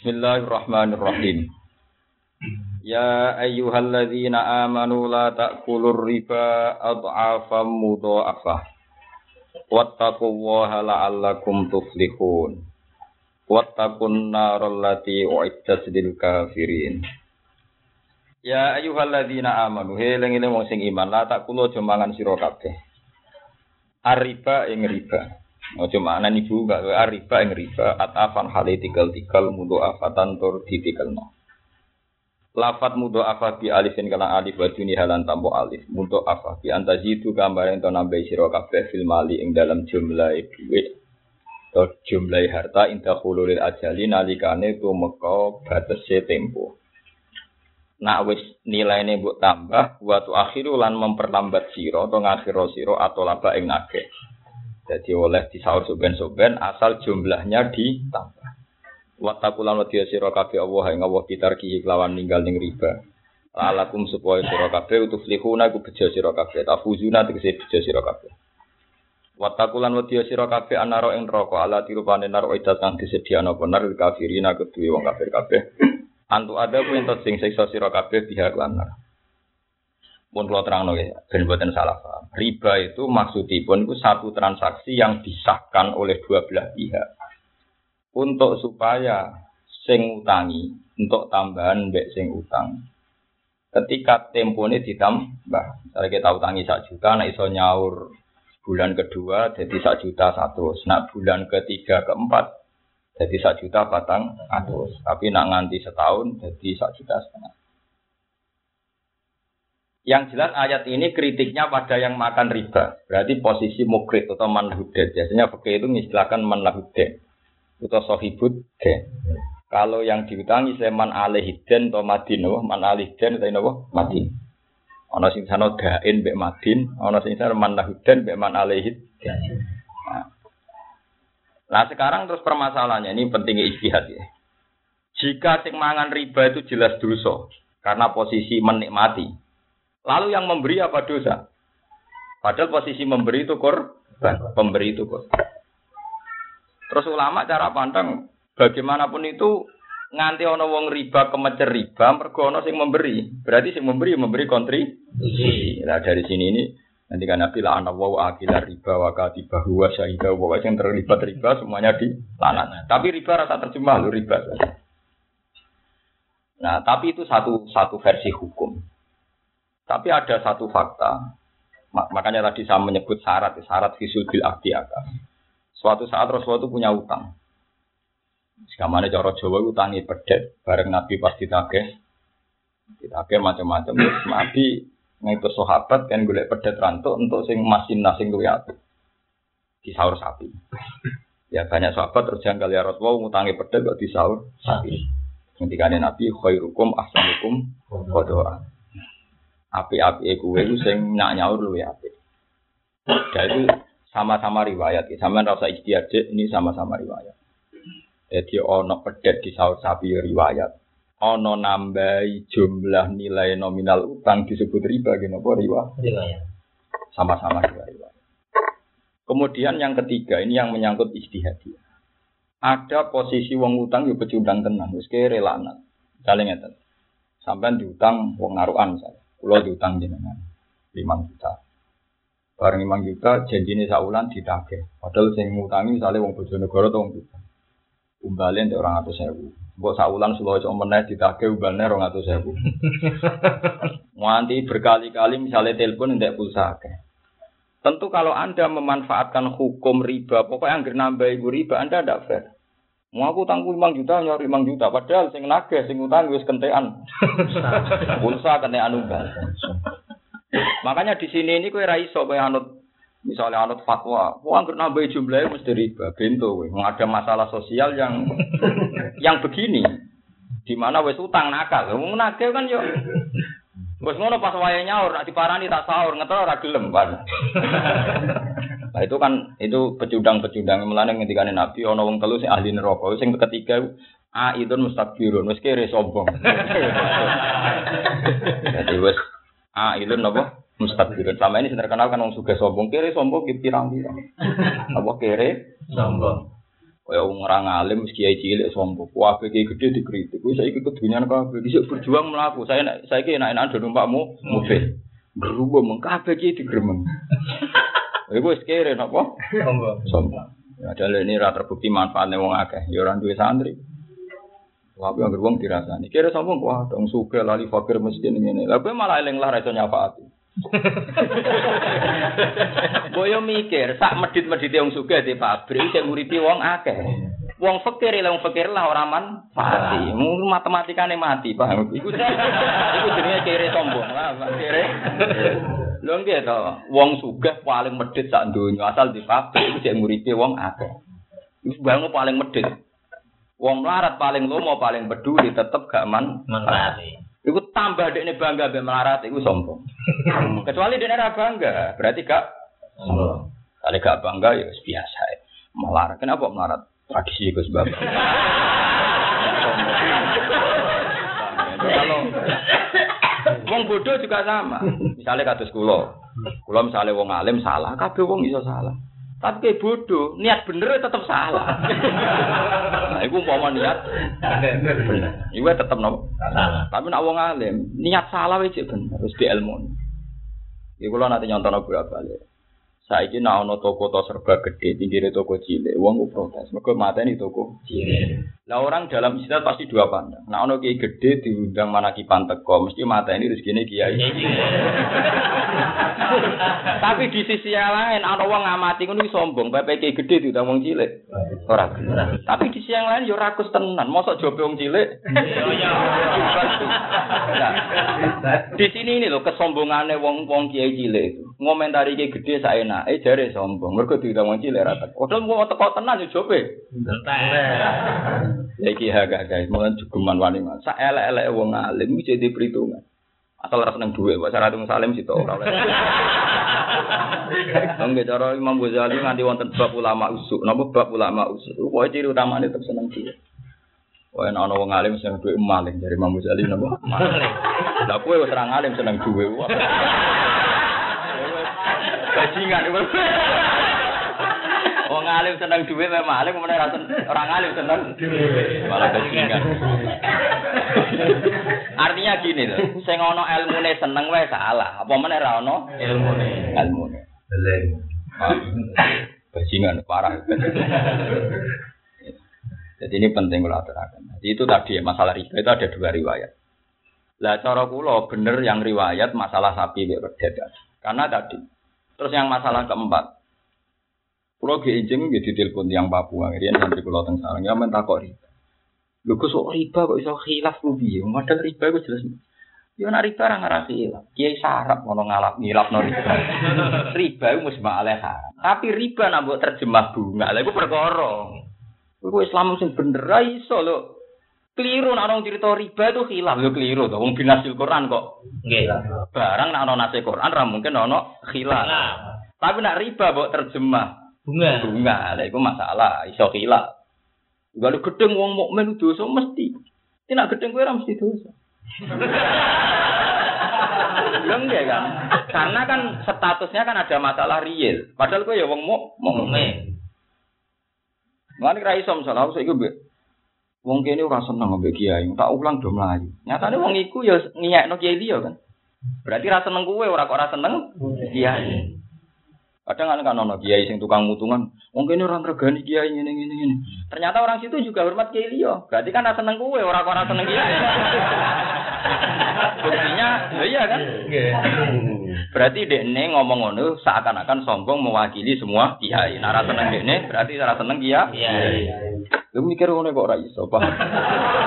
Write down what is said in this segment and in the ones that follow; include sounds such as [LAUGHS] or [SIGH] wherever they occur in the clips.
Bismillahirrahmanirrahim. Ya ayyuhalladzina amanu la ta'kulur riba adhafam mudha'afah. Wattaqullaha la'allakum tuflihun. Wattaqun naral lati lil kafirin. Ya ayyuhalladzina amanu, he eling-eling wong sing iman, la ta'kulu aja sira kabeh. Arriba ing riba. Ojo makna ibu gak ariba ing riba atafan hale tikel tikel mudo afatan tur ditikelno. Lafat mudo afat bi alifin kala alif wa juni halan tampo alif mudo afat bi antazidu gambar ento nambahi sira kabeh fil mali ing dalam jumlah duit atau jumlah harta indah hululil ajali nalikane tumeka batese tempo. Nak wis nilaine mbok tambah wa tu lan memperlambat sira atau ngakhiro sira atau laba ing nake. Jadi oleh disaur soben-soben asal jumlahnya ditambah. Watakulan wadiya sira kabeh Allah ing Allah kitarki kelawan ninggal ning riba. Alakum supaya sira kabeh utus lihuna iku bejo sira kabeh. Tafuzuna tegese bejo sira kabeh. Watakulan wadiya sira kabeh anaro ing neraka ala tirupane naro idat kang disediano bener kafirina kedue wong kafir kabeh. Antu ada ku entot sing siksa sira pihak lan pun kalau terang ya, ben buatan salah paham. Riba itu maksudipun itu satu transaksi yang disahkan oleh dua belah pihak untuk supaya sing utangi untuk tambahan mbek sing utang. Ketika tempo ini ditambah, misalnya kita utangi satu juta, nah iso nyaur bulan kedua jadi satu juta satu, nah bulan ketiga keempat jadi satu juta batang atus, tapi nak nganti setahun jadi satu juta setengah. Yang jelas ayat ini kritiknya pada yang makan riba. Berarti posisi mukrit atau manhudet. Biasanya pakai itu mengistilahkan manhudet atau sohibud Kalau yang diutangi saya man alihiden atau madin, man alihiden atau madin. Ono sing sana dain be madin, ono sing sana man lahuden man alihid. Nah. nah sekarang terus permasalahannya ini pentingnya istihad ya. Jika sing mangan riba itu jelas dosa karena posisi menikmati, Lalu yang memberi apa dosa? Padahal posisi memberi itu korban, pemberi itu korban. Terus ulama cara pandang bagaimanapun itu nganti ono wong riba kemecer riba mergo ono sing memberi. Berarti sing memberi memberi kontribusi. Nah dari sini ini nanti kan Nabi lah anak wa akila riba wa katiba huwa syahida wa yang terlibat riba semuanya di lanat. Tapi riba rasa terjemah lu riba. Nah, tapi itu satu satu versi hukum. Tapi ada satu fakta, makanya tadi saya menyebut syarat, syarat visul bil akan. Suatu saat Rasulullah itu punya utang. Sekamane cara Jawa utangi pedet, bareng Nabi pas ditagih. Ditagih macam-macam. Nabi ngaitu sahabat kan golek pedet rantuk untuk sing masin nasing luwe Di sahur sapi. Ya banyak sahabat terus janggal ya Rasulullah ngutangi pedet kok sahur sapi. Ketika Nabi khairukum ahsanukum kodoa api-api kuwe itu sing nak nyaur luwe api. Itu sama-sama riwayat, sama rasa istiadat ini sama-sama riwayat. Jadi ono pedet di sahur sapi riwayat, ono nambahi jumlah nilai nominal utang disebut riba, gini apa riwayat? Sama-sama riwayat. Kemudian yang ketiga ini yang menyangkut istihadiyah. Ada posisi wong utang yo pecundang tenan, wis kere lanat. Misalnya ngeten. Diutang wong naruhan misalnya. Kulo diutang jenengan 5 juta. Bareng 5 juta janjine saulan ditagih. Padahal sing ngutangi misalnya wong Bojonegoro atau wong juta. Umbalen ndek orang atau sewu. Mbok saulan sulo cok meneh ditagih umbalnya orang atau sewu. [LAUGHS] Nganti berkali-kali misalnya telepon ndek pulsa akeh. Tentu kalau Anda memanfaatkan hukum riba, pokoknya yang nambah ibu riba, Anda tidak fair. Mau aku tanggung 5 juta, nyari 5 juta. Padahal sing nagih, sing utang wis kentean. [LAUGHS] Pulsa kentean umbal. Makanya di sini ini kue raiso kue anut misalnya anut fatwa, wah anggere nambah jumlahnya mesti riba, bento kowe. Ada masalah sosial yang [LAUGHS] yang begini. Di mana wis utang nakal. Wong nagih kan yo Wes ngono pas wayahe nyaur, nek diparani tak sahur, ngetol ora gelem, Pak. [LAUGHS] Nah itu kan itu pecundang-pecundang melane ngendikane Nabi ana wong telu sing ahli neraka, sing ketiga aidun mustakbirun, wis kere sombong. [LAUGHS] Jadi wis aidun napa mustakbirun. Selama ini terkenal kan wong sugih sombong, kere sombong ki pirang-pirang. Apa kere sombong. Kaya wong ora ngalim mesti kiai cilik sombong. Kabeh kiai gede dikritik. Wis saiki kedunyan kabeh dhisik berjuang mlaku. Saya saiki enak-enak do numpakmu mobil. Berubah mung kabeh kiai digremeng. [LAUGHS] Iku wis kere napa? Sombong. Sombong. Ya dalil ini ra terbukti manfaatnya wong akeh. Ya ora duwe santri. Wah, yang beruang dirasani. Kira sombong wah dong suka lali fakir miskin ini. Lah kowe malah eling lah ra iso nyafaati. [LAUGHS] Boyo mikir, sak medit-medite wong sugih di pabrik sing nguripi wong akeh. Wong fakir lah wong fakir lah ora manfaati. Mung matematikane mati, paham? Iku iku jenenge kere sombong lah, kere. Lho nggih to, wong sugih paling medit sak donya asal di pabrik iku sing nguripi wong akeh. Iku bangun paling medit. Wong melarat paling lomo paling peduli tetep gak man Manfaati. Iku tambah dekne bangga be melarat iku sombong. [LAUGHS] Kecuali dekne ora bangga, berarti gak Sombong. Kalau gak bangga ya wis biasa. Melarat, kenapa melarat? Tradisi Gus [LAUGHS] Bambang. Kalau wong bodoh juga sama. [LAUGHS] Misalnya kados kula. Kula misalnya wong alim salah, kabeh wong iso salah. Tapi kayak bodoh, niat bener tetap salah. [LAUGHS] nah, iku umpama niat bener. Iku tetep nopo? Salah. Tapi nak wong alim, niat salah wis bener, wis di ilmu. Iku kula nanti nyontono kali. Saiki nak ono toko to serba gede, pinggire toko cilik, wong protes. Mergo mateni toko Cilik. Lah orang dalam istilah pasti dua pandang. Nah ono kiai gede diundang mana kipan teko, mesti mata ini rezekine kiai. [LAUGHS] Tapi di sisi yang lain ana wong ngamati ngono sombong, bae kiai gede diundang wong cilik. Ora. Tapi di sisi yang lain yo rakus tenan. Mosok jobe wong cilik. Nah, di sini ini loh kesombongannya wong wong kiai cilik itu. Ngomentari kiai gede saenak, eh jare sombong. Mergo diundang wong cilik ra teko. Padahal mau teko tenan yo jobe. Ya iki haga guys, mulai jugeman wani mas. Sak elek-elek wong alim iki jadi perhitungan. Asal ora seneng duwe, kok syarat wong salim sito ora oleh. [LAUGHS] Nggih cara Imam Ghazali nganti wonten bab ulama usuk. Napa bab ulama usuk? Pokoke ciri utamane tetep seneng duwe. Wah, ana wong alim seneng duwe maling dari Imam Ghazali napa? Maling. Lah kowe wis ora alim seneng. Wah. [LAUGHS] Bajingan. Wong alim seneng duwe memang alim ora sen- orang alim seneng malah bajingan. Artinya gini loh, sing ana ilmune seneng wae salah. Apa meneh ra ono Ilmune. ilmune. Beleng. Bajingan parah. Jadi ini penting kalau aturakan. Jadi itu tadi ya, masalah riba itu ada dua riwayat. Lah cara kula bener yang riwayat masalah sapi pedet. Karena tadi. Terus yang masalah keempat. Kula ge ijing nggih ditelepon yang Papua, riyen santri kula teng sarang ya men takok riba. Lho kok sok riba kok iso khilaf ku piye? Padahal riba iku jelas. Ya nek riba ora ngarasi khilaf. Kiai sarap ngono ngalap ngilapno riba. [LAUGHS] riba iku mesti malah. Tapi riba nak mbok terjemah bunga. Lah iku perkara. Iku Islam sing bener ra iso lho. Keliru nek orang cerita riba itu khilaf lho keliru to. Wong binasil Quran kok. Nggih. Barang nek ana nase Quran ra mungkin ana khilaf. Tapi nek riba mbok terjemah Bunga. bunga, lah iku masalah, iso khilaf. Kalau gedeng wong mukmin dosa mesti. Tidak gedeng kowe ora mesti dosa. Enggak kan? Karena kan statusnya kan ada masalah real. Padahal kowe ya wong muk mukmin. Mulane ra iso misalnya aku saiki wong kene ora seneng mbek kiai, tak ulang do mlayu. Nyatane wong iku ya ngiyekno kiai liya kan. Berarti ra seneng kowe ora kok ora seneng kiai. Kadang kan kan ono kiai sing tukang mutungan, wong kene ora ngregani kiai ngene ngene ngene. Ternyata orang situ juga hormat kiai liya. Berarti kan seneng kowe ora kok ora seneng kiai. [LAUGHS] Buktinya, ya iya kan? Berarti dekne ngomong ngono seakan-akan sombong mewakili semua kiai. Nah, ra seneng dekne berarti ra seneng kiai. Iya. Lu mikir ngono kok ora iso, Pak.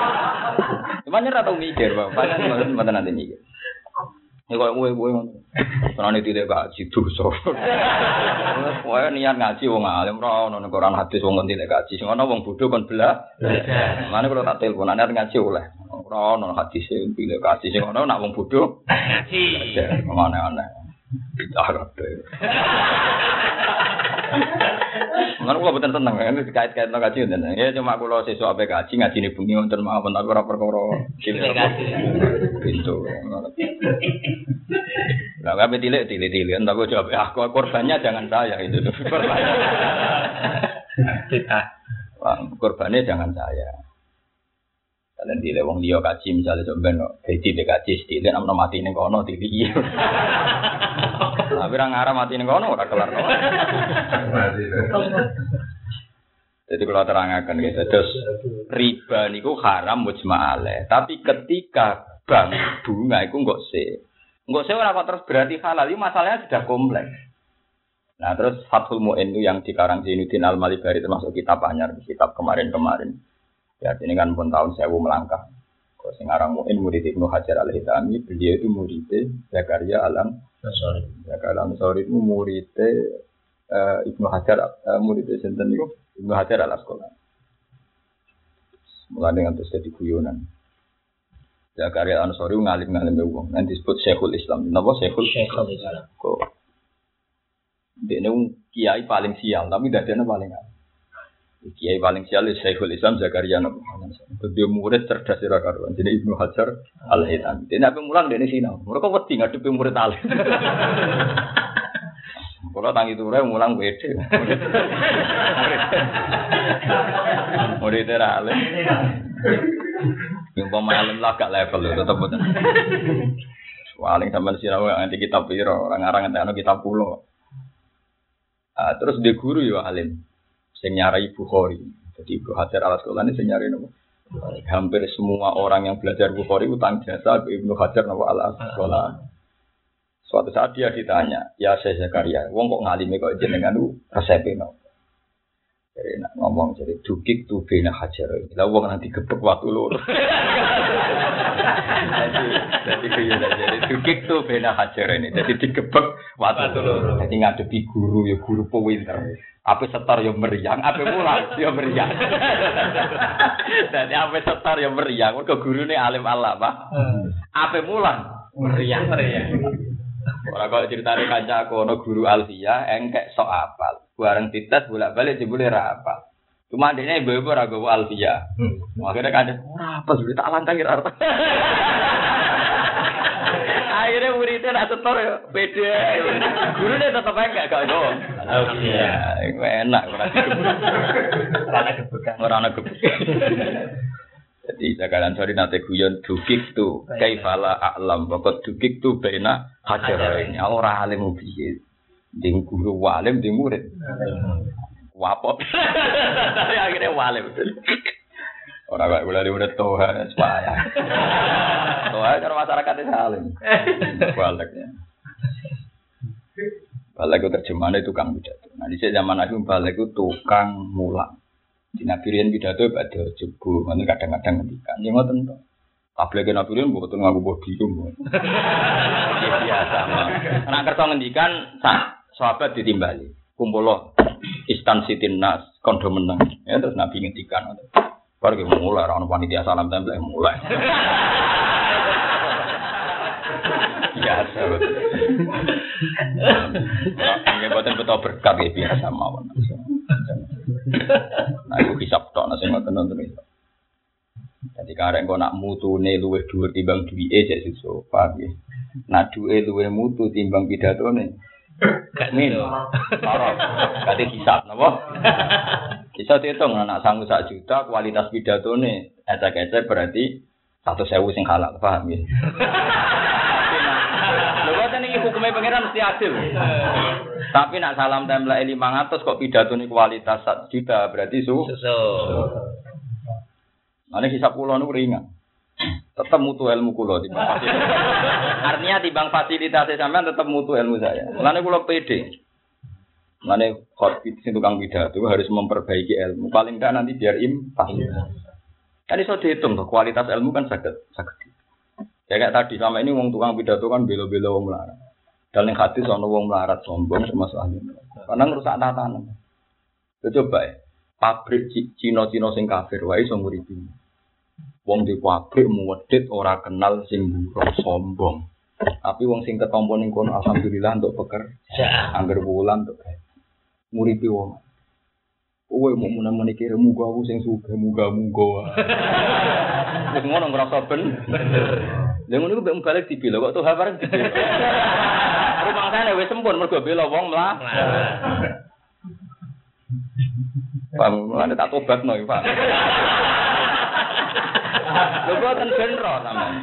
[LAUGHS] Cuman ora tau mikir, Pak. Padahal nanti mikir. Ya kok kowe kowe ngono. Karena tidak gaji dosa. [LAUGHS] Kowe niat ngaji wong alim ora ono ning Quran hadis wong nek gaji. Sing ono wong bodho kon belah. Mana kalau tak telepon niat ngaji oleh. Ora ono hadis sing pilih gaji sing ono nak wong bodho. Ya, aneh-aneh. Bidah kabeh. [LAUGHS] Mana kula boten seneng, kan dikait-kait no kaji ngoten. Ya cuma kula sesuk ape kaji ngaji ni bengi wonten mawon tapi ora perkara. Pintu. Lah kabeh tilik-tilik-tilik entar kok jawab aku korbannya jangan saya itu. Korbannya. Korbannya jangan saya. Kalian di wong liya kaji misalnya coba no, jadi dek kaji sedih, nama mati nih kono tili iya. Tapi orang arah mati nih kono ora kelar kono. Jadi kalau terangkan gitu, terus riba niku haram mujma'ale. Tapi ketika bank bunga itu enggak sih. Enggak sih orang terus berarti halal. Ini masalahnya sudah kompleks. Nah terus Fathul Mu'in itu yang dikarang Zainuddin Al-Malibari termasuk kitab Anyar, kitab kemarin-kemarin. Ya ini kan pun tahun sewu melangkah. Sing aran Mu'in murid Ibnu Hajar Al Hitami, beliau itu murid Zakaria Alam Sorry. Zakaria Alam Sorry itu murid uh, Ibnu Hajar uh, murid sinten niku Ibnu Hajar Al Asqalani. Mulai dengan terus jadi guyonan. Zakaria Ansori ngalim-ngalim wong. Nanti disebut Syekhul Islam. Napa Syekhul? Syekhul Islam. Kok dia ini kiai paling sial, tapi ada paling. Kiai paling sial itu Syekhul Islam Zakaria Nabi Dia murid cerdas ira karuan. Jadi Ibnu Hajar Al Hitami. Dia nabi mulang dari sini. Mereka wedi ngadepi murid alim. Kalau tangi ture mulang beda. Murid era alim. Yang pemain lah gak level itu tetap betul. Paling sampai sinau nanti kitab piro orang-orang nanti kitab pulau. Ah, terus di guru ya alim, sing nyarai Bukhari. Jadi Ibnu Hajar al Asqalani sing nyarai nopo? Hampir semua orang yang belajar Bukhari utang jasa Ibnu Hajar nopo al Asqalani. Suatu saat dia ditanya, ya saya Zakaria, wong kok ngalimi kok jenengan lu resepe nopo? Jadi nak ngomong jadi dukik tuh bina hajar. Lah wong nanti gebek waktu lur. [LAUGHS] jadi kaya jadi dukik tuh bina hajar ini. Jadi digebek waktu lur. Jadi ngadepi guru ya guru pinter. Apa setar ya meriang, apa mulang ya meriang. [LAUGHS] Jadi apa setar ya meriang, mergo gurune alim Allah, Pak. Apa mulang meriang meriang. Ora kok ceritane kancaku ana guru Alfia engkek sok apal. Bareng dites bolak-balik jebule ra apa. Cuma adiknya ibu-ibu gawa Alfia. Akhirnya kan ora apa sudah tak lantangi ra. Akhirnya muridnya nak setor ya beda. Guru dia tetap enggak gak do. Alfia. Enak ora Karena kebukan. ora ana gebekan. Jadi jagalan sorry nate guyon dukik tu kaifala a'lam pokok dukik tu bena hajar ini ora alim piye. Ding guru walim ding murid. Wapot. Tapi [LAUGHS] akhirnya walim. Orang kayak mulai udah toha supaya. Toha cara masyarakat itu salim. Baliknya. Balik itu terjemahannya tukang pidato. Nah di zaman aku balik itu tukang mulang. Di Nabi Rian pidato pada jebu, mana kadang-kadang ngendikan. Ya ngoten to. Tabligh Nabi Rian mboten nganggo podium. Ya biasa mah. Nek kersa ngendikan sak sahabat ditimbali. Kumpul instansi timnas kondo menang. Ya terus Nabi ngendikan. Baru kita mulai, orang panitia salam tempel mulai. Biasa betul. Ini buatan betul berkat ya biasa mawon. Nah, itu hisap tok nasi ngoten nonton itu. Jadi karek kau nak mutu nih luwe dua timbang duwe jadi susu, paham ya? Nah duwe luwe mutu timbang pidato nih. Min, lorot, kati hisap, napa? [LAUGHS] Bisa dihitung anak sanggup sak juta kualitas pidato nih, ecek-ecek berarti satu sewu sing halal, paham ya? [LAUGHS] Lho kok ini hukumnya pangeran mesti adil. Tapi nak salam template 500 kok pidato ini kualitas 1 juta berarti su. Susu. Mana hisap kula nu ringan. Tetap mutu ilmu kula timbang fasilitas. Artinya timbang fasilitas sampean tetap mutu ilmu saya. Mulane kula pede. Mulane khotbah sing tukang pidato harus memperbaiki ilmu. Paling enggak nanti biar impas. Kan iso dihitung tuh kualitas ilmu kan sakit sakit. Ya kayak tadi sama ini wong tukang pidato kan belo-belo wong melarat. Dan yang hati sono wong melarat sombong ahli neraka. Karena ngerusak tatanan. Coba ya, pabrik Cina-Cina sing kafir wae iso. Wong di pabrik muwedit ora kenal sing buruk sombong. Tapi wong sing ketompo ning kono alhamdulillah untuk pekerja, angger wulan untuk. Nguripi wong. Kowe mau menemen iki muga aku sing sugih muga-muga. [LAUGHS] Wis ngono ngrasa ben. Lha ngono ku mbek balik dibela kok tuh bareng dibela. [LAUGHS] Rumah sana wis sempun mergo bela wong mlah. Paham, mulane tak tobat no, Pak. [LAUGHS] Lho boten benro sampean.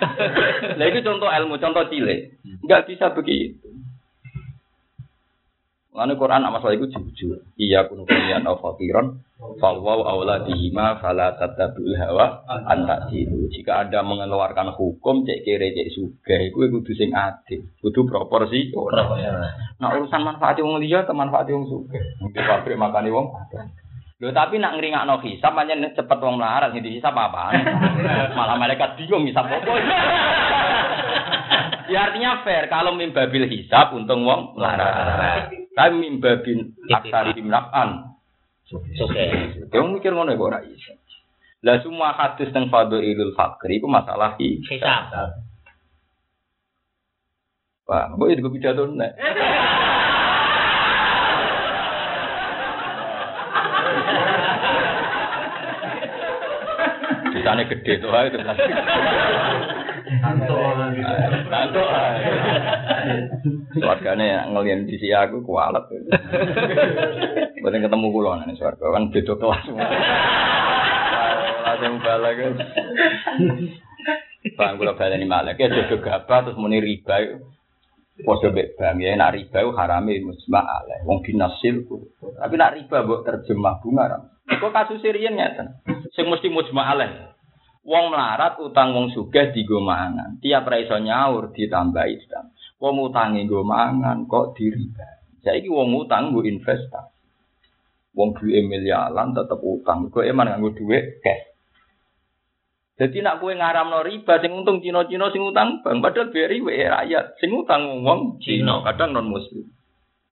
Lah itu contoh ilmu, contoh cilik. Enggak bisa begitu. Lalu Quran nama masalah itu jujur. Iya kun kalian au fakiron, fawwaw auladihima fala tatabul hawa anta dilu. Jika anda mengeluarkan hukum cek kere cek suga, itu kudu sing adil, kudu proporsi. Nah urusan manfaat wong liya ke manfaat wong suga. Di pabrik makani wong. Lho tapi nak ngeringakno hisab pancen cepet wong melarat sing dihisab apa? [LAUGHS] Malah malaikat bingung hisab apa. ya artinya fair kalau mimbabil hisab untung wong melarat. Tapi mimbabin aksari naf'an. Oke. Dia mikir ngono kok ora iso. Lah semua hadis teng fadhailul fakri itu masalah hisab. Hisab. Pak, kok itu pidato nek. [LAUGHS] Bisane gede tuh ae terus. Tantuk. Keluargane ngelian di si aku kualat. Boten ketemu kula nang swarga kan beda kelas. Langsung balik. Bang kula baleni malek ya jodoh gabah terus muni riba. Podo mbek bang ya nak riba itu harame musma ale wong binasil Tapi nak riba mbok terjemah bunga. Kok kasus riyen ngeten. Sing mesti musma ale. Wong melarat utang wong sugih digo mangan. Tiap ra iso nyaur ditambahi utang. Wong utange nggo mangan kok diriba. Saiki wong utang nggo investasi. Wong duwe miliaran tetep utang. Kok eman nganggo duit cash. Jadi nak kue ngaramno riba sing untung Cina-Cina sing utang bang padahal biar riwe rakyat sing utang wong Cina kadang non muslim.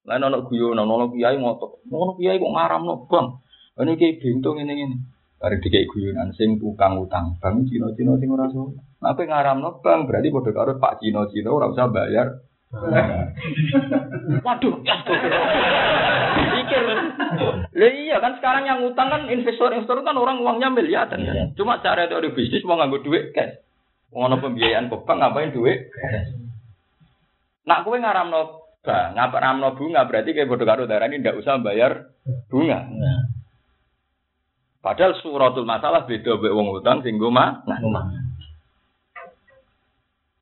Lain ono guyonan ono kiai ngotot. Ono kiai kok ngaramno bang. Ini kiai bintung ini ini. Bari dikei guyonan sing tukang utang bang Cina-Cina sing ora so. Nah kowe ngaramno bang berarti padha karo Pak Cina-Cina ora usah bayar. [LAUGHS] Waduh, pikir. Lah iya kan sekarang yang utang kan investor-investor kan orang uangnya miliaran kan. Cuma cara itu ada bisnis mau nganggo duit cash. Mau ono pembiayaan ke bank ngapain duit? Nak kowe ngaramno bank, ngaramno bunga berarti kayak bodoh karo darah ini ndak usah bayar bunga. Nah, Padahal suratul masalah beda mbek wong utang sing nggo mah. rumah.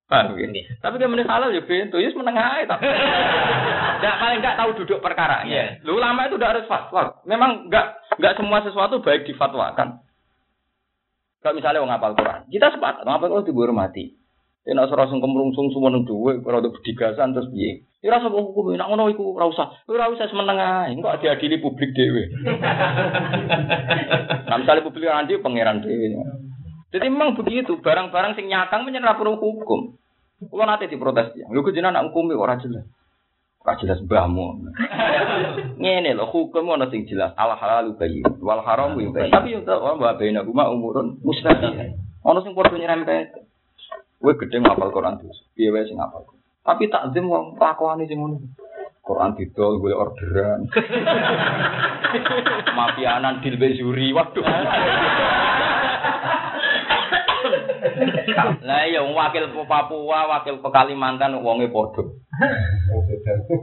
Paham ya? Iya. Tapi kan meneh halal ya bento, ya meneng ae tapi. [LAUGHS] Enggak paling enggak tahu duduk perkaranya. Lu ulama itu udah harus fatwa. Memang enggak enggak semua sesuatu baik difatwakan. Kalau misalnya wong ngapal Quran, kita sepakat ngapal Quran dihormati. Ya nek ora sing kemrungsung semua nang dhuwit, ora untuk bedigasan terus piye? Ya ora usah hukum, nek ngono iku ora usah. Ora usah semeneng ae, engko diadili publik dhewe. [LAUGHS] Nah, misalnya publik nanti pangeran dhewe. Jadi memang begitu, barang-barang sing nyatang menyerah perlu hukum. Kulo nate diprotes ya. Lho kok jenengan nak hukumi ora jelas. Ora jelas mbahmu. [LAUGHS] Ngene lho, hukum ana sing jelas. Al halalu bayyin, wal haram bayyin. Tapi yo tak wa baina huma umurun mustaqil. Ana sing padha nyerempet. Kowe gedhe ngapal Quran terus. Wae sing ngapal. Tapi takzim wong lakuane sing ngono. Quran didol golek orderan. [LAUGHS] Mafianan dil bezuri. Waduh. [LAUGHS] Lah iya wong wakil Papua, wakil Kalimantan wonge padha.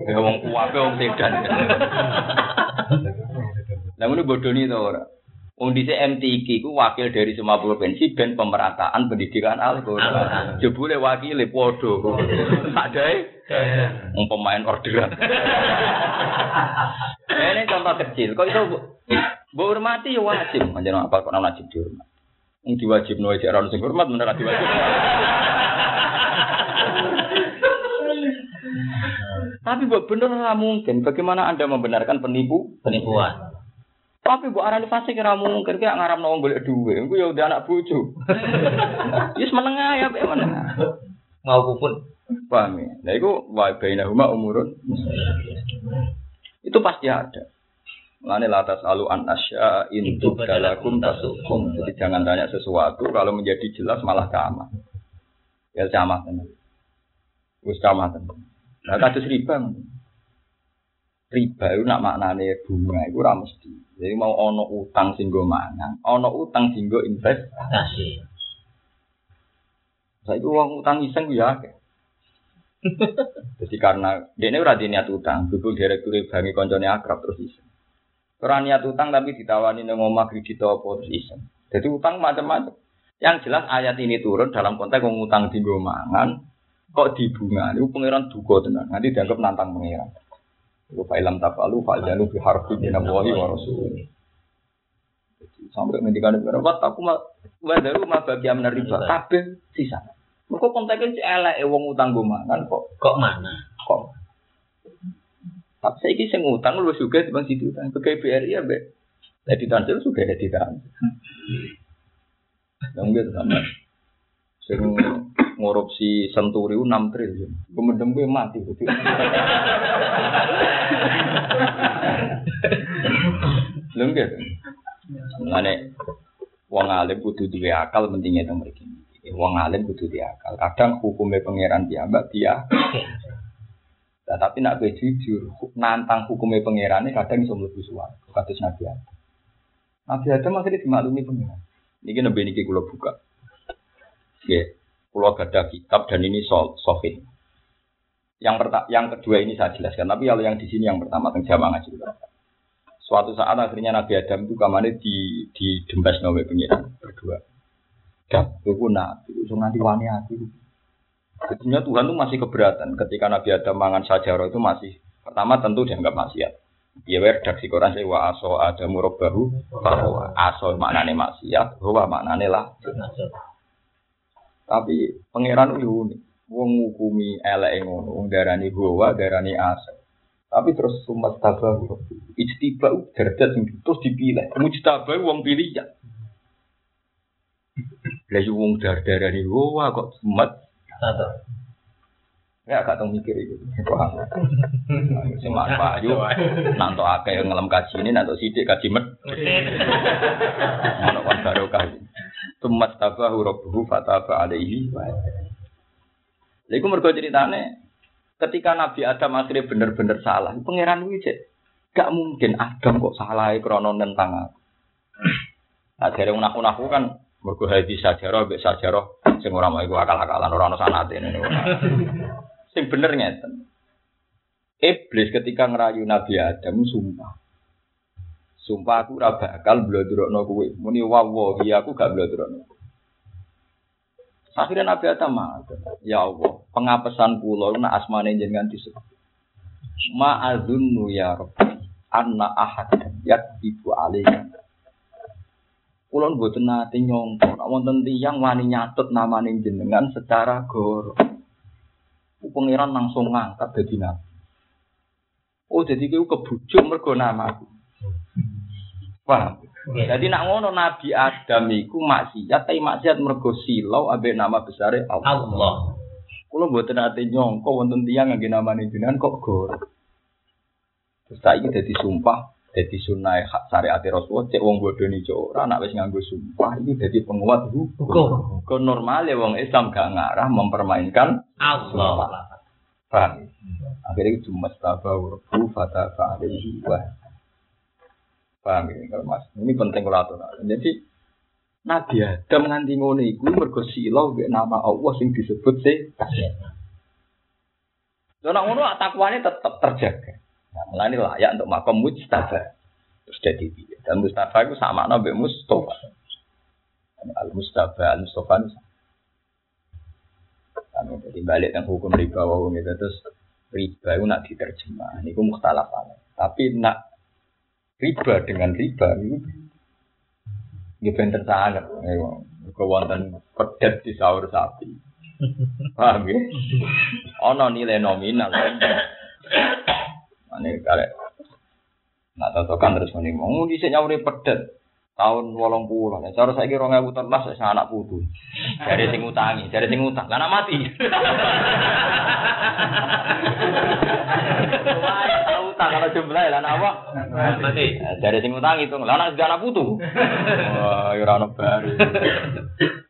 Ya wong kuwabe wong sedan. [LAUGHS] Lah ngono bodoni to ora. Dhisik MTQ ku wakil dari semua provinsi ben pemerataan pendidikan Al-Qur'an. Jebule wakile padha. Tak dae wong pemain orderan. [LAUGHS] Ini contoh kecil. Kok itu mbok hormati ya wajib. Manjen apa kok wajib dihormati. Wong diwajibno aja ora sing hormat bener ora diwajib. [LAUGHS] Tapi buat bener ora mungkin. Bagaimana Anda membenarkan penipu? Penipuan. Tapi bu arani fasik ora mungkin kayak ngaramno wong golek duwe. Engko ya udah anak bojo. Wis [LAUGHS] menengah ya, Pak, menengah. Maupun Paham ya? Nah, itu wa bainahuma umurun. Itu pasti ada. Lane latas alu an asya intu dalakum tasukum. Jadi jangan tanya sesuatu kalau menjadi jelas malah kamah. Ya camah tenan. Wis camah tenan. Nah kados riba. Riba itu nak maknane bunga itu ora mesti. Jadi mau ono utang sing nggo mangan, ono utang sing nggo investasi. kasih. Saiki wong utang iseng ya. [LAUGHS] Jadi karena dia ini ora niat utang, dulu direktur bangi koncone akrab terus iseng. Ora niat utang tapi ditawani nang omah kredit apa terus iseng. Jadi utang macam-macam. Yang jelas ayat ini turun dalam konteks wong utang di mangan kok dibunga. Itu pangeran duga tenan. Nanti dianggap nantang pangeran. Itu fa'ilam tafalu fa'janu bi harfi min Allahi wa rasulih. Sampai ngendikan itu, "Wat aku mah wadaru mah bagi amna riba kabeh sisa." Mergo konteksnya si elek wong utang go mangan kok Kok mana? kok. Tapi saya ini sing utang lu juga di bang situ utang. Pegawai BRI ya be. Jadi transfer juga ada di transfer. Yang gitu sama. Sing ngorupsi senturi 6 triliun. Gue mati. Gitu. Mane wong alim kudu duwe akal pentingnya teng mriki. Wong alim kudu duwe akal. Kadang hukumnya pangeran piyambak dia. [COUGHS] Nah, tapi nak kowe jujur, nantang hukumnya pangeran kadang iso mlebu suwarga. Kados Nabi Adam. Nabi Adam akhirnya dimaklumi pangeran. Niki nembe niki kula buka. Nggih, kula gadah kitab dan ini sahih. Yang pertama, yang kedua ini saya jelaskan. Tapi kalau yang di sini yang pertama tentang jamaah ngaji Suatu saat akhirnya Nabi Adam itu kamarnya di di dembas nawe pengiran berdua. Dan itu nabi, itu nanti wani aku. Sebetulnya Tuhan itu masih keberatan ketika Nabi Adam mangan sajarah itu masih pertama tentu dianggap maksiat. Ya redaksi Quran saya wa aso ada murabahu bahwa aso maknane maksiat, bahwa maknane lah. Tapi pangeran itu unik. Wong ngukumi elek ngono, darani bahwa darani aso. Tapi terus sumat tabah ijtiba derajat tinggi terus dipilih. Mujtabah wong pilih ya. Lah yo wong dar-darani bahwa kok sumat Satu. Ya gak tau mikir itu. Paham. [LAUGHS] Sing Mas Bayu nanto akeh ngelem kaji ini nanto sithik kaji med. Ono kan barokah. Tumat tabahu rabbuhu fataba alaihi wa Lha iku mergo ceritane ketika Nabi Adam akhirnya bener-bener salah, pangeran kuwi cek gak mungkin Adam kok salah krana nentang aku. Nah, dari unak-unakku kan mergo hadis sajarah mbek sajarah sing ora mau akal-akalan ora sanate ini. Sing bener ngeten. Iblis ketika ngerayu Nabi Adam sumpah. Sumpah aku ora bakal blodrokno kowe. Muni wawahi aku gak blodrokno. Akhirnya Nabi Adam matur, ya Allah, pengapesan kula nak asmane jenengan disebut. Ma'adzunnu ya Rabbi anna ahadan yakdibu alaihi Kulon mboten nate nyongko, nek wonten tiyang wani nyatut namane jenengan secara goro. Pangeran langsung ngangkat dadi nabi. Oh, jadi kowe kebujuk mergo namaku. Paham? Jadi nak ngono Nabi Adam iku maksiat, tapi maksiat mergo silau ambek nama besare Allah. Allah. Kulo mboten nate nyongko wonten tiyang ngangge namane jenengan kok goro. Terus saiki dadi sumpah Jadi sunnah hak syariat Rasulullah cek wong bodoh nih ora nak wis nganggo sumpah ini jadi penguat hukum. Ke normal ya wong Islam gak ngarah mempermainkan Allah. paham. Akhirnya cuma tabawu rabbu fata fa'alaihi wa paham ya kalau mas. Ini penting kalau. Jadi Nabi Adam nganti ngono iku mergo mbek nama Allah sing disebut se Lha nek ngono takwane tetep terjaga. Nah, mulane layak untuk makom mujtaba. Terus jadi piye? Dan Mustafa itu sama nabi Mustafa. Al Mustafa, Al Mustafa itu sama. Kan jadi balik yang hukum riba wau gitu terus riba itu nak diterjemah. Ini mukhtalaf alaih. Tapi nak riba dengan riba itu ini bener sangat. Wonten pedet di sahur sapi. Paham ya? [LAUGHS] Ono nilai nominal. Ini kali. Nah, totokan terus muni mau di sini nyawuri pedet tahun wolong puluh. Nah, cara saya kira nggak putar las saya anak putu. Dari sing utangi, dari sing utang, karena mati. [LAUGHS] [LAUGHS] Utang kalau jumlah lah apa? Mati. Dari sing utang itu, lah anak anak putu. Wah, ora ono baru.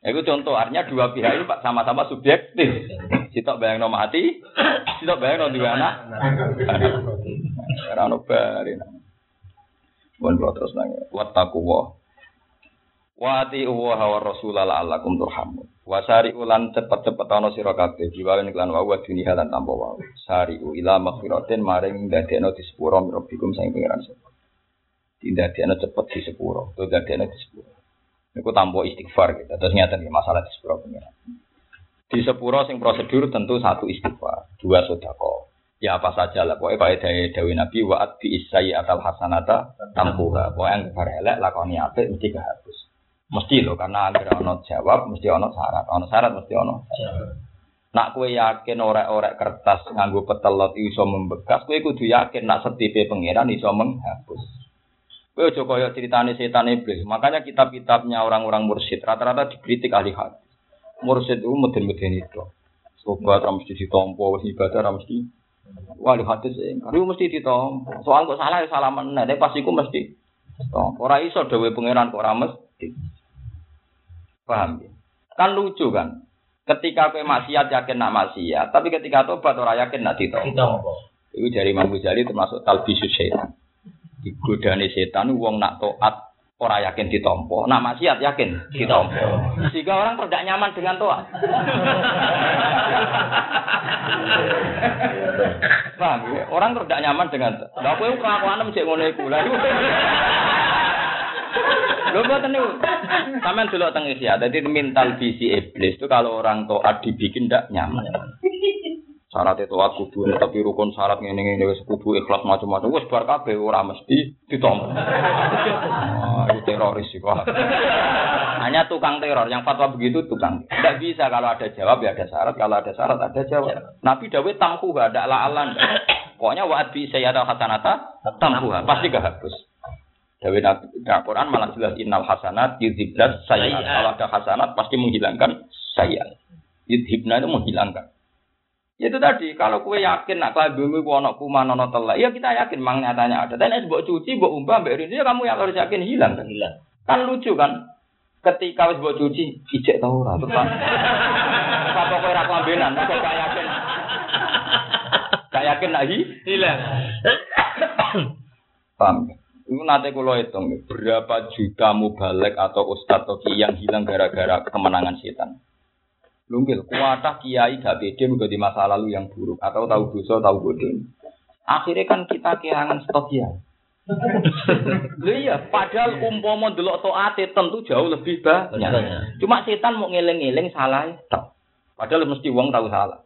Itu contoh, artinya dua pihak itu sama-sama subjektif. Sitok bayang no mati, sitok bayang no dua anak. Ora ono baru. Kalau terus nanya, wattaku wa. Wati uwa hawa rasulah la'allakum turhamun. Wasari ulan cepet-cepet ana sira kabeh diwawen iklan wa wa dunia lan tanpa wa. Sari ila maghfiratin maring dadekno di sepuro rabbikum sang pangeran sapa. Dia cepet di sepuro, tidak dia di sepuro. Itu tanpa istighfar gitu. Terus nyata nih masalah di sepuro pengiran. Di sepuro sing prosedur tentu satu istighfar, dua sodako. Ya apa saja lah, pokoknya kayak dari Dewi Nabi waat bi isai atal hasanata tampuha. Pokoknya yang elek lakoni apik mesti kehapus. Mesti loh, karena agar ono jawab mesti ono syarat, ono syarat mesti ono. Nak kue yakin orek-orek kertas nganggo petelot iso membekas, kue kudu yakin nak setipe pangeran iso menghapus. Kue ojo koyo ceritane setan iblis. Makanya kitab-kitabnya orang-orang mursyid rata-rata dikritik ahli hadis. Mursyid itu meden-meden itu. Sobat ra mesti ditompo, wis ibadah ra mesti. Wah, hadis. Itu mesti ditompo. Soal kok salah ya salah meneh, tapi pas iku mesti ditompo. Ora iso dhewe pangeran kok ora mesti. Paham ya? Kan lucu kan? Ketika kowe maksiat yakin nak maksiat, tapi ketika tobat ora yakin nak. Ditompo. Itu dari Imam Ghazali termasuk talbisus setan. Digodani setan wong nak toat ora yakin ditompo, nak maksiat yakin ditompo. Sehingga orang tidak nyaman dengan toat. Paham ya? Orang tidak nyaman dengan Lah kowe kelakuan mesti ngono iku. Lah. Lho mboten niku. Sampeyan delok teng Isya. Dadi mental visi iblis itu kalau orang toat dibikin tidak nyaman. Syarat itu kudu tapi rukun syarat ngene ngene wis kudu ikhlas macam-macam wis bar kabeh ora mesti ditompo. Ah, itu teroris kok. Hanya tukang teror yang fatwa begitu tukang. Tidak bisa kalau ada jawab ya ada syarat, kalau ada syarat ada jawab. Nabi Dawud tamku ada alan. Pokoknya waat bi saya ada hasanata tamkuha pasti gak hapus. Dawe Nabi nah, Quran malah jelas innal hasanat yudhibnas sayyiat. Kalau ada hasanat pasti menghilangkan sayyiat. Yudhibna itu menghilangkan. Ya Itu tadi, kalau kue yakin nak kelabimu ku ono kuman ono telak, ya kita yakin mang nyatanya ada. Es buat cuci, buat umpah, mbak ya kamu yang harus yakin hilang kan? Hilang. Kan lucu kan? Ketika wis buat cuci, ijek tau ora tuh [LAUGHS] kan? Apa kue rak lambenan, kok gak yakin? Gak yakin nak hi? Hilang. Paham? Itu nanti kalau hitung berapa juta mubalek atau ustadz atau kiai yang hilang gara-gara kemenangan setan. Lungkil, kuatah kiai gak pede menjadi masa lalu yang buruk atau tahu dosa tahu bodoh. Akhirnya kan kita kehilangan stok ya. Iya, padahal umpama delok taate tentu jauh lebih banyak. Banyak. Cuma setan mau ngeling-eling salah tok. Padahal mesti wong tahu salah.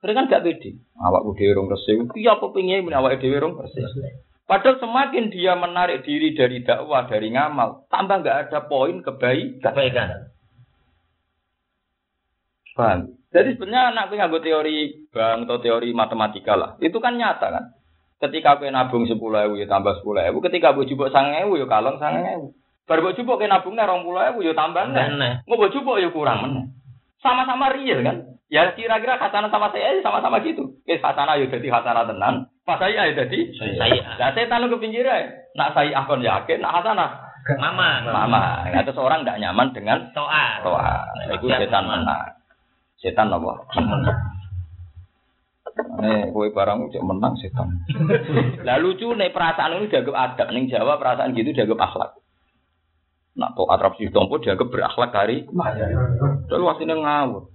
Mereka kan gak pede. Awak dhewe rong resik. Iya apa pengin men awake dhewe rong resik. Padahal semakin dia menarik diri dari dakwah, dari ngamal, tambah nggak ada poin kebaikan. Kebaikan. Paham? Jadi sebenarnya anak nganggo teori bank atau teori matematika lah. Itu kan nyata kan. Ketika kowe nabung 10.000 ya tambah 10.000, ketika mbok jupuk 9.000 ya kalong 9.000. Bar mbok jupuk ke nabungnya 20.000 ya tambah. Meneh. Mau mbok jupuk ya kurang meneh. Sama-sama real kan. Ya kira-kira hasanah sama saya ya sama-sama gitu. Oke, hasanah ya jadi hasanah tenan. Pas saya ya jadi Saya. Lah setan lu ke pinggir ae. Nak saya akon yakin, nak hasanah Mama. mama. Nah, terus orang tidak nyaman dengan Toa. toa. Itu setan menang. Setan apa? Nih, kue barang udah menang setan. [LAUGHS] Lah lucu nih perasaan ini dianggap adab ning Jawa perasaan gitu dianggap akhlak. Nak to atraksi tompo dianggap berakhlak hari. Lalu aslinya ngawur.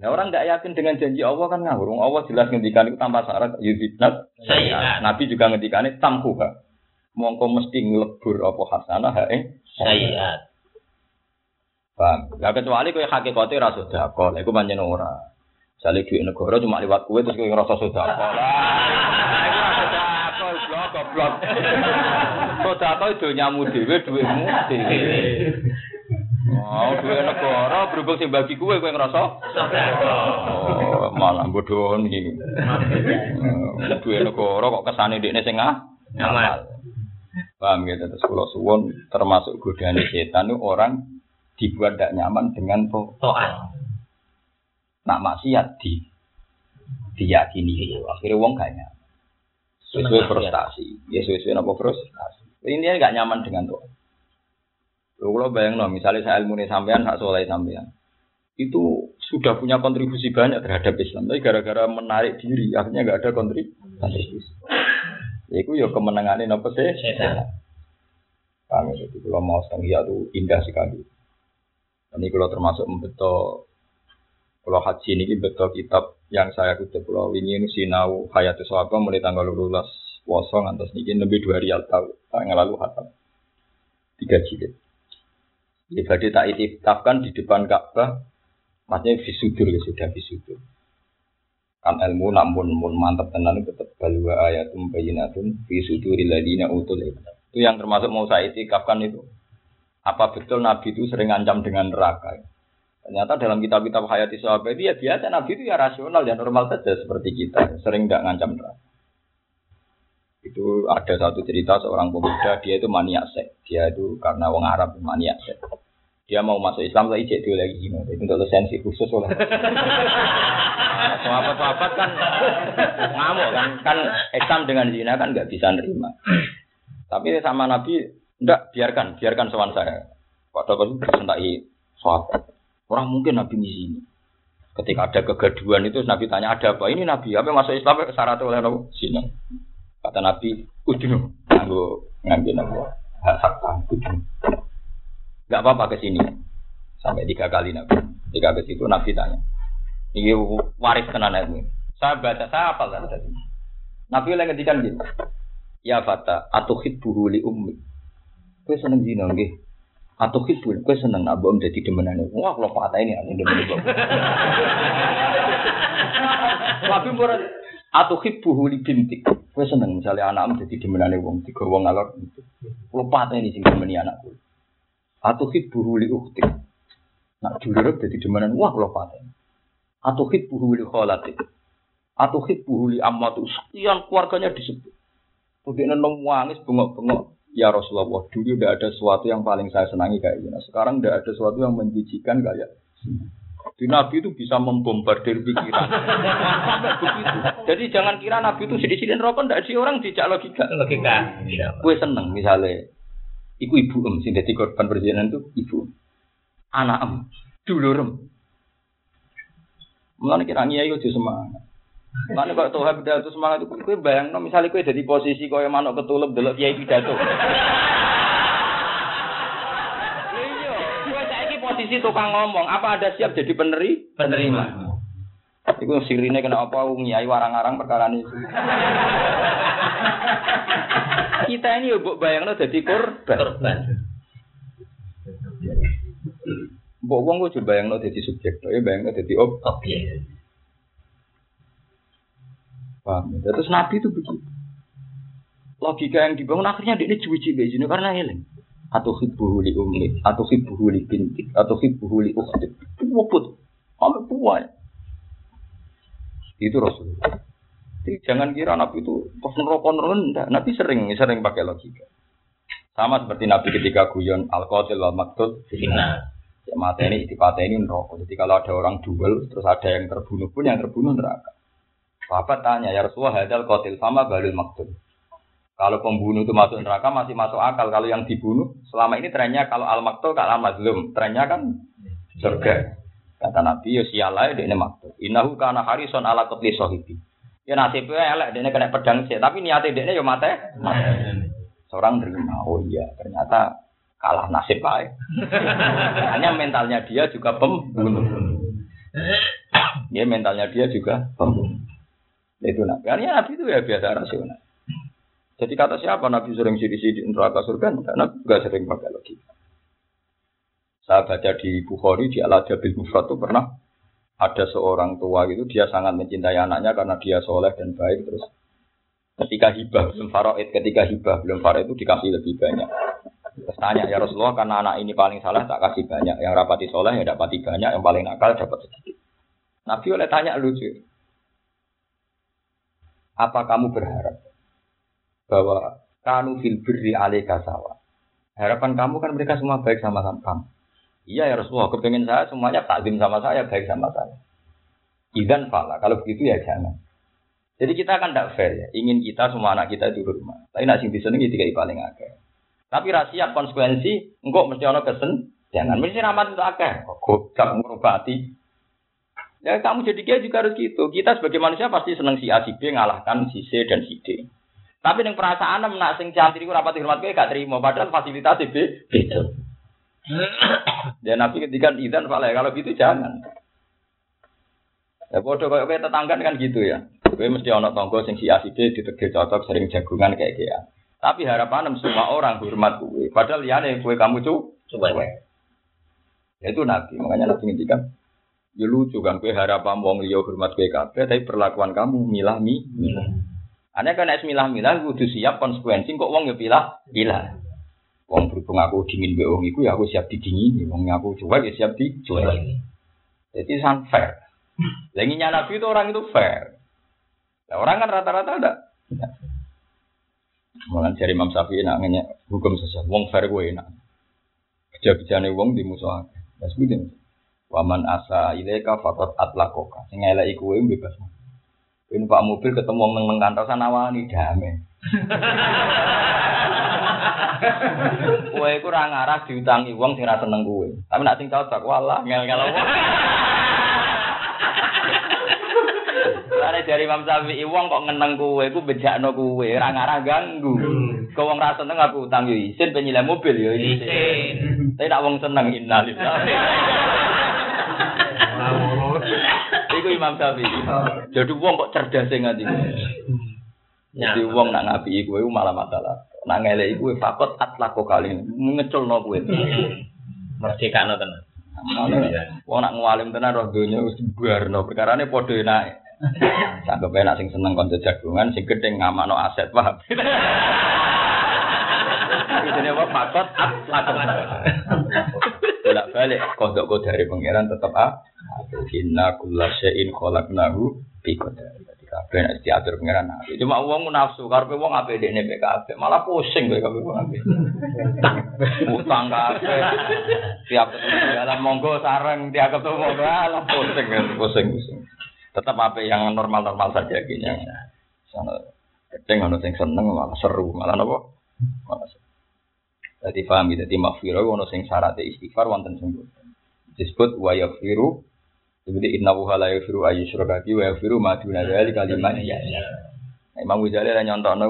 Nah orang nggak yakin dengan janji Allah kan ngawur. Allah jelas ngendikan itu tanpa syarat yudhibnat. Sayyi'at. Nabi juga ngendikan itu tamkuha. Mongko mesti ngelebur apa hasanah hae. Sayiat. Paham? Lah kecuali kowe hakikate ra sedekah, lha iku pancen ora. Jale duit negara cuma liwat kowe terus kowe ngerasa sedekah. Lah iku ra sedekah, blok goblok. [LAUGHS] Sedekah itu nyamu dhewe duitmu dhewe. Oh, duit negara berhubung sing bagi kowe kowe ngerasa? Oh, malah bodoh nih. Duit negara kok kesane dekne sing ah? Amal. Paham gitu terus kalau suwon termasuk godaan setan itu orang dibuat tidak nyaman dengan to. Toa. nak maksiat di diyakini. Akhirnya wong gak nyaman. Sesuai frustasi. Ya sesuai apa frustasi. Ini gak nyaman dengan to. Lalu kalau bayang no, misalnya saya ilmu sampean, hak soleh sampean, itu sudah punya kontribusi banyak terhadap Islam, tapi gara-gara menarik diri, akhirnya nggak ada kontribusi. Itu ya kemenangan ini apa sih? Kami itu kalau mau setengah itu indah sekali. Ini kalau termasuk membeto kalau haji ini betul kitab yang saya kutip kalau ini sinau hayatus sahabat mulai tanggal 12 poso ngantos niki lebih dua rial tahu tahun lalu hatam tiga jilid. Ya berarti tak itikafkan di depan Ka'bah, maksudnya visudur ya sudah visudur. Kan ilmu namun mun mantap tenan tetap balwa ayatum bayinatun fi suduril ladina utul. Itu yang termasuk mau saya itikafkan itu. Apa betul Nabi itu sering ancam dengan neraka? Ternyata dalam kitab-kitab hayati sahabat itu ya biasa Nabi itu ya rasional ya normal saja seperti kita, sering tidak ngancam neraka. Itu ada satu cerita seorang pemuda dia itu maniak seks. Dia itu karena wong Arab maniak seks. Dia mau masuk Islam lagi cek lagi gini. Itu untuk lisensi khusus oleh. Sahabat-sahabat kan ngamuk kan kan Islam dengan zina kan nggak bisa nerima. Tapi sama Nabi enggak biarkan biarkan sowan saya. Padahal itu disentai sahabat. Orang mungkin Nabi di sini. Ketika ada kegaduhan itu Nabi tanya ada apa? Ini Nabi apa masuk Islam syarat oleh Nabi sini. Kata Nabi udinu nganggo ngambil Nabi hak hak udinu. Gak apa-apa ke sini. Sampai tiga kali Nabi. Tiga ke situ Nabi tanya. Ini waris tenan ilmu. Saya baca saya apa kan tadi. Nabi lagi ngedikan gitu. Ya fata atau hibbuhu li ummi. Kowe seneng zina nggih. Atau hibbu, kowe seneng nak mbok dadi demenane. Wah, kalau patah ini aku demen. Tapi [LAUGHS] murah atau hibbuhu li bintik. Kowe seneng misalnya anakmu dadi demenane wong tiga wong alor. Kalau patah ini sing demeni anakku. Atau hibbuhu li ukhti. Nak dulur dadi demenan wah patah. Atau hibbuhu li kholati. Atau hibbuhu li ammatu. Sekian keluarganya disebut. Kemudian nong wangis bengok-bengok. Ya Rasulullah, dulu tidak ada sesuatu yang paling saya senangi kayak gini. Sekarang tidak ada sesuatu yang menjijikan kayak di Nabi itu bisa membombardir pikiran. [LAUGHS] Begitu. Jadi jangan kira Nabi itu sedih-sedih rokok, tidak sih orang dijak logika. Logika. Iya. Gue seneng misalnya, iku ibu em, sing jadi korban perjalanan itu ibu, anak em, dulur em. Mulane kira ngiyai aja semangat. Mulane kok tuh pidato semangat itu kowe bayangno misalnya kowe jadi posisi koyo manuk ketulup delok kiai pidato. Iya, kowe posisi tukang ngomong, apa ada siap jadi peneri? Penerima. Iku sirine kena apa ngiyai warang-arang perkara itu. Kita ini yo mbok bayangno dadi korban. Korban. Mbok wong coba bayangno dadi subjek, ya bayangno dadi ob. Oke. Paham? ya? Terus Nabi itu begitu. Logika yang dibangun akhirnya dia ini cuci sini karena eling. Atau hibbuhu li ummi, atau hibbuhu li bintik, atau hibbuhu li ukhtik. Wuput. Sampai puas. Itu Rasulullah. Jadi jangan kira Nabi itu pas nerokok rendah. Nabi sering sering pakai logika. Sama seperti Nabi ketika guyon al-qatil wal maktul Fitnah. ya mata ini itipata ini neraka. Jadi kalau ada orang duel terus ada yang terbunuh pun yang terbunuh neraka. Bapak tanya ya Rasulullah hadal qatil sama balul maktul. Kalau pembunuh itu masuk neraka masih masuk akal. Kalau yang dibunuh selama ini trennya kalau al maktul kalau al mazlum trennya kan surga. Kata Nabi ya sialai dia maktul. Innahu kana harison ala qatli sahibi. Ya nasibnya elek dia kena pedang sih. Tapi niatnya dia ya mate. Seorang terima. Oh iya ternyata kalah nasib baik. Hanya mentalnya dia juga pembunuh. Ya mentalnya dia juga pembunuh. Itu Nabi. Karena Nabi itu ya biasa rasional. Jadi kata siapa Nabi sering sidik-sidik neraka surga? Enggak, Nabi juga sering pakai logika. Saya baca di Bukhari, di Al-Ajabil Mufrad itu pernah ada seorang tua gitu, dia sangat mencintai anaknya karena dia soleh dan baik. Terus ketika hibah belum faraid, ketika hibah belum faraid itu dikasih lebih banyak. Terus tanya ya Rasulullah karena anak ini paling salah tak kasih banyak, yang rapati soleh ya dapati banyak, yang paling nakal dapat sedikit. Nabi oleh tanya lucu, apa kamu berharap bahwa kanu fil birri alaika sawa? Harapan kamu kan mereka semua baik sama kamu. Iya ya Rasulullah, kepengen saya semuanya takdim sama saya, baik sama saya. Idan fala, kalau begitu ya jangan. Jadi kita kan tidak fair ya, ingin kita semua anak kita itu rumah. Tapi nak sing disenengi tiga paling akeh. Tapi rahasia konsekuensi, enggak mesti ono kesen, jangan mesti rahmat itu akeh. Kok gak ngurubati. Ya kamu jadi kiai juga harus gitu. Kita sebagai manusia pasti seneng si A si B ngalahkan si C dan si D. Tapi yang perasaan nak sing cantik iku rapat hormat kowe gak terima padahal fasilitas B beda. [COUGHS] Ya Nabi ketika idan fala kalau gitu jangan. Ya bodoh kayak kayak tetangga kan gitu ya. kowe mesti ana tangga sing si aside ditegir cocok sering jagungan kayak gitu. Tapi harapan semua orang hormat kowe. Padahal liyane kowe kamu cu Coba. Ya itu nabi. Makanya nabi ngendikan Ya lucu kan kowe harapan wong liya hormat kowe kabeh tapi perlakuan kamu milah mi. Ane kan nek milah-milah kudu siap konsekuensi kok wong ya pilah pilah. Wong berhubung aku dingin wong iku ya aku siap didingini, wong aku cuek ya siap dicuek. Jadi sangat fair. Lagi Nabi itu orang itu fair. Nah, orang kan rata-rata ada. Malah dari Imam Syafi'i nak nanya hukum sesat. Wong fair gue enak. Kerja-kerjane wong di musuh. Ya sebutin. Waman asa ilaika fakot atlakoka. Sing elek iku bebas. Ini Pak mobil ketemu wong nang kantor sana wani damai. Kowe iku ora ngarah diutangi wong sing ora seneng kowe. Tapi nek sing cocok walah ngel-ngel wong. Lare dari Imam Syafi'i wong kok ngeneng kowe iku bejakno kowe, ora ngarah ganggu. Kok wong ra seneng aku utang yo isin penyilai mobil yo isin. Tapi nek wong seneng innalillahi. Iku Imam Syafi'i. Jadi wong kok cerdas sing ngati. Jadi wong nak ngapi kowe malah masalah. Nak ngelek kowe fakot atlako kali ngeculno kowe. Merdeka no tenan. Wong nak ngalim tenan roh donya wis barno perkarane padha enake. Sanggep enak sing seneng kanca jagungan sing gedhe ngamakno aset paham. [LAUGHS] Ini apa fakot atlako. [LAUGHS] Bolak balik kodok dari pangeran tetap ah. Inna khalaqnahu bi qadar. Jadi kabeh nek diatur pangeran apik. Cuma wong nafsu karepe wong apik dekne kabeh, malah pusing kowe kabeh wong apik. Utang kabeh. Tiap ketemu dalam monggo sareng tiap ketemu monggo alah pusing pusing pusing. Tetap apik yang normal-normal saja kayaknya. Sana keteng ono seneng malah seru, malah napa? Malah seru. Jadi paham gitu, jadi makfirah ono sing syaratnya istighfar wonten sing disebut wa yaghfiru seperti inna wuha la yaghfiru ayu syurakati wa yaghfiru ma duna dzali kalimat ya. Imam Ghazali lah nyontokno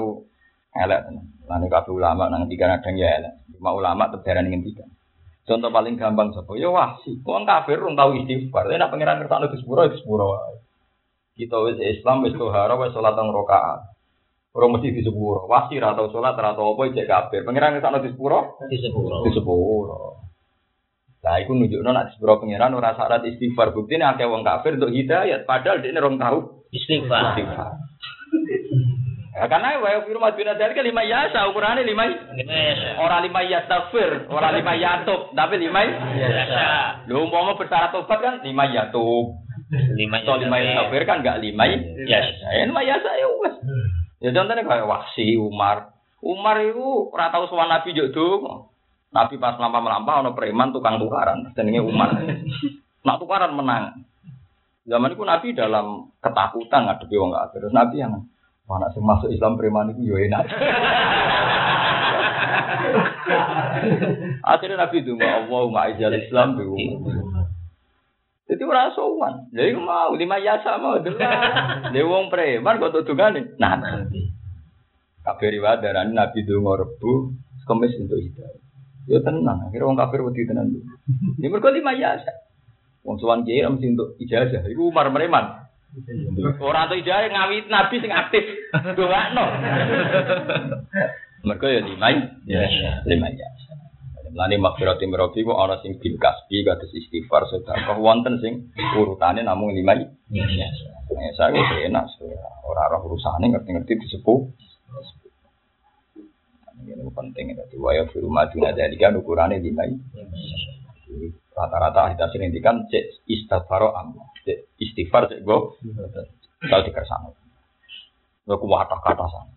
elek. Lan kabeh ulama nang tiga kadang ya elek. Cuma ulama tebaran ngendikan. Contoh paling gampang sapa? Ya wasi. Wong kafir rung tau istighfar. Nek pangeran ngertakno di sepuro di sepuro wae. Kita wis Islam wis tohara wis salat teng rakaat. Ora mesti di sepuro. Wasi ra tau salat ra tau apa cek kafir. Pangeran ngertakno di sepuro Di sepuluh. di sepuro. Lah iku nunjukno nek di sepuro pangeran ora syarat istighfar. Buktine akeh wong kafir untuk hidayat padahal dia rong tau Istighfar. istighfar. Ya, karena wa yafiru madina dari kan lima yasa ukurannya lima orang lima yastafir orang lima yatub tapi lima Biasa. lu umpama bersyarat tobat kan lima yatub Lima atau lima yastafir kan enggak lima Yes. ya lima yasa ya wes ya contohnya kayak wahsi Umar. Umar itu ora tau sowan Nabi juk donga. Nabi pas melampah-melampah ono preman tukang tukaran jenenge Umar. [LAUGHS] Nak tukaran menang. Zaman itu Nabi dalam ketakutan ngadepi wong kafir. Terus Nabi yang mana sing masuk Islam preman itu yo enak. [LAUGHS] Akhirnya Nabi itu Allahumma izal Islam bi jadi ora sowan. Jadi mau lima yasa mau delok dia [LAUGHS] wong preman kok tudungane nah kabeh riwayat darani Nabi donga rebu kemis untuk hidayah. Yo tenang akhirnya wong kafir wedi tenan. Ini mergo lima yasa. Wong sowan kiai mesti untuk ijazah. Iku Umar preman. Orang tuh ijazah ngawit nabi sing aktif. Doakno. [LAUGHS] Mergo ya lima Ya. lima ya. Lani makfirati mirabi kok ana sing bil kasbi kados istighfar sedekah. Wonten sing urutane namung lima Ya. Saya wis enak ora roh urusane ngerti-ngerti disepuh. Ini penting itu waya firu maduna dari kan ukurannya lima rata-rata ahli tafsir ngendikan cek istighfar amma cek istighfar cek go. Kalau dikersano lo kuwata kata sana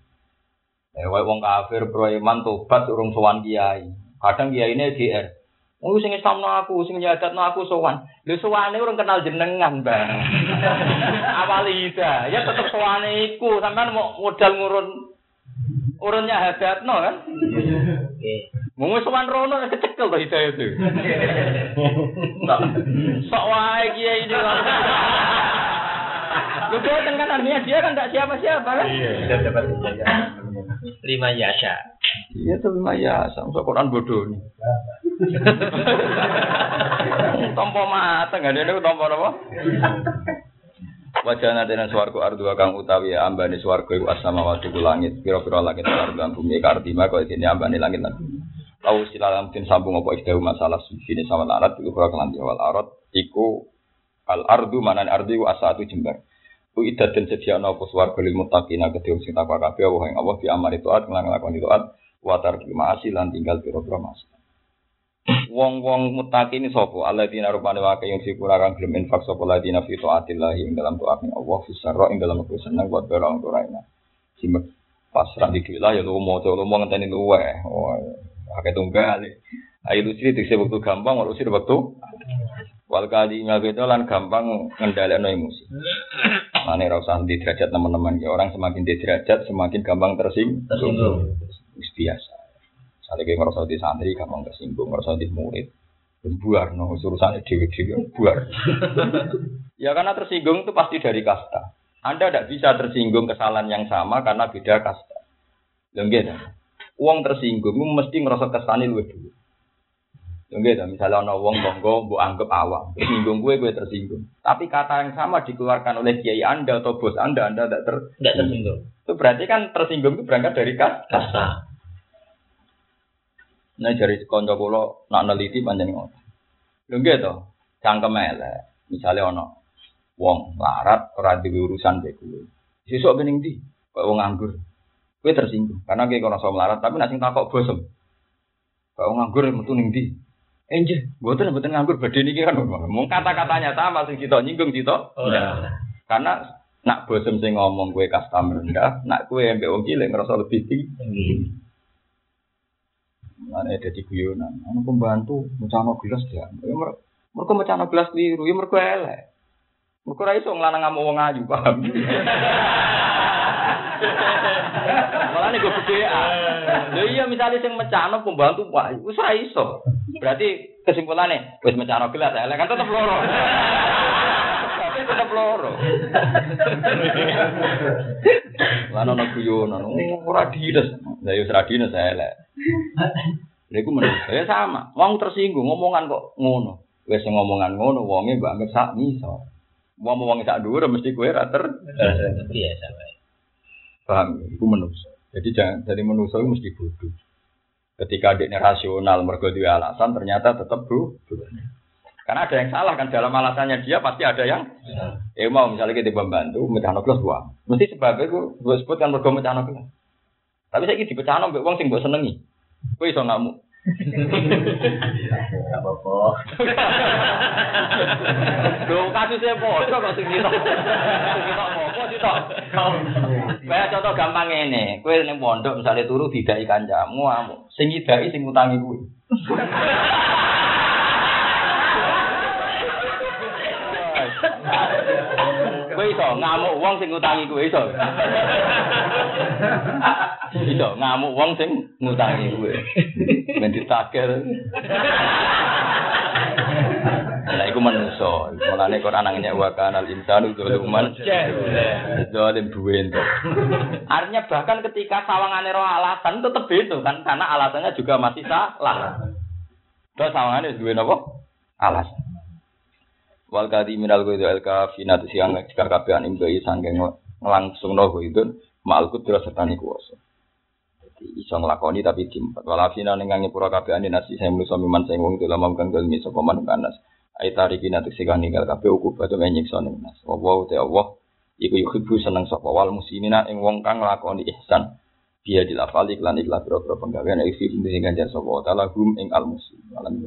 eh wong kafir bro iman tobat urung sowan kiai kadang kiai ini GR Oh, sing Islamno aku, sing nyadatno aku sowan. Lho sowane urung kenal jenengan, Bang. [LAUGHS] Awal ida, ya tetep sowane iku, sampean mau modal ngurun urun nyadatno kan? Oke. Mau sowan rono kecekel to hidayah itu. Sok wae kiai ini. Lu boten kan artinya dia kan enggak siapa-siapa kan? Sudah dapat Lima yasha. Iya tuh ya, sama Quran bodoh nih. [LAUGHS] Tompo mata nggak ada itu tompo apa? Wajana dene swarga ardu kang utawi ambane swarga iku asama iku langit pira-pira langit lan lan bumi kartima kaya dene ambane langit lan bumi. Lau silalam tin sambung apa ikhdahu masalah sujine sama larat iku kira kelan wal arad iku al ardu manan ardu iku asatu jembar. Ku idat den sediakno apa swarga lil muttaqina kedhe sing takwa kabeh Allah ing Allah bi amali taat nglakoni taat wa tarki ma'asi lan tinggal pira-pira ma'asi. Wong-wong mutaki ini sapa? Alladzina rupane wae yang sipura kang gelem infak sapa alladzina fi taatillah ing dalam taat ning Allah fi sarra dalam aku seneng buat barang ora Simek pasrah di lah ya lu mau lu mau ngenteni luwe. Oh, akeh tunggal. Ayo lu sih dikse waktu gampang, walau sih waktu wal kali ngageto lan gampang ngendhalekno emosi. Mane ora usah di derajat teman-teman ya orang semakin di derajat semakin gampang tersinggung. Tersinggung. Biasa. Misalnya kayak ngerasa di santri, gampang tersinggung, ngerasa di murid. Buar, no, urusannya dewi-dewi, buar. [LAUGHS] ya karena tersinggung itu pasti dari kasta. Anda tidak bisa tersinggung kesalahan yang sama karena beda kasta. Lengge Uang tersinggung, mesti ngerasa lu dulu. Lengge misalnya ada uang bonggo, bu anggap awam. Tersinggung gue, gue tersinggung. Tapi kata yang sama dikeluarkan oleh kiai Anda atau bos Anda, Anda tidak ter Tidak tersinggung. itu berarti kan tersinggung itu berangkat dari kasta. Kasta. Nah dari konco kulo nak neliti panjang ngono. Lho nggih to, cangkem elek. Misale ana wong larat ora duwe urusan mbek kowe. Sesuk bening ndi? Kok wong nganggur. Kowe tersinggung karena kowe kono melarat tapi nek sing takok bosem. Kok wong nganggur metu ning ndi? Enje, mboten mboten nganggur badhe niki kan mung kata-katanya sama sing kita nyinggung kita. Ora. Karena nak bosem sing ngomong kowe kasta rendah, nak kowe mbek wong cilik ngerasa lebih tinggi. Mana ada di guyonan, ana pembantu mecano gelas dia. Ya mer- mereka mecano gelas keliru, ya mereka elek. Mereka ra iso nglanang wong ayu, paham? [LAUGHS] Malah nih gue bedaan. Lho iya misalnya sing mecano pembantu wah wis ra iso. Berarti kesimpulannya wis mecano gelas elek kan tetep loro. Tapi tetep loro. Lan ana guyonan, oh, ora dides. Lah ya wis ra dides elek. Iku menurut saya sama. Wong tersinggung ngomongan kok ngono. Sing ngomongan ngono wonge mbok sak miso. Wong wong sak dhuwur mesti kowe ra ter Biasa wae. Paham. Iku manusa. Jadi jangan dari manusa itu mesti bodoh. Ketika adiknya rasional mergo alasan ternyata tetap bodoh. Karena ada yang salah kan dalam alasannya dia pasti ada yang eh mau misalnya kita membantu mecahno gelas buang. Mesti sebabnya gue gue sebut kan mergo mecahno gelas. Tapi saya gitu pecahno mbek wong sing mbok senengi. Kowe iso ngamuk. Enggak apa-apa. Lho kasusnya padha kok sing kita. Sing kita apa kita. Kayak contoh gampang ini, kowe ning pondok misalnya turu didai kancamu amuk. Sing ngidai sing ngutangi kuwi. [LAUGHS] Kowe iso ngamuk wong sing ngutangi kowe iso. Iso ngamuk wong sing ngutangi kowe. Ben ditaker. Lah iku manusa. Mulane Quran nangnya wa kanal insanu dzaluman zalim duwe entuk. Artinya bahkan ketika sawangane roh alasan tetep itu kan karena alasannya juga masih salah. Terus sawangane duwe napa? Alasan. Wal kadi minal goido el kafina siang jika kabehan ing bayi sanggeng ngelangsung no goido mal kudra serta kuwasa. Jadi iso nglakoni tapi dimpat. Walafina nengangi pura kabehan nasi saya menusa miman saya wong dalam mamkan dalmi sapa man kanas. Ai tariki natu sikang ninggal kabeh uku batu menyiksa ning nas. Wa te Allah iku yuhibbu seneng sapa wal muslimina ing wong kang nglakoni ihsan. Dia dilafali iklan iklan pira-pira penggawean isi sing ganjar sapa taala hum ing al muslim. Alam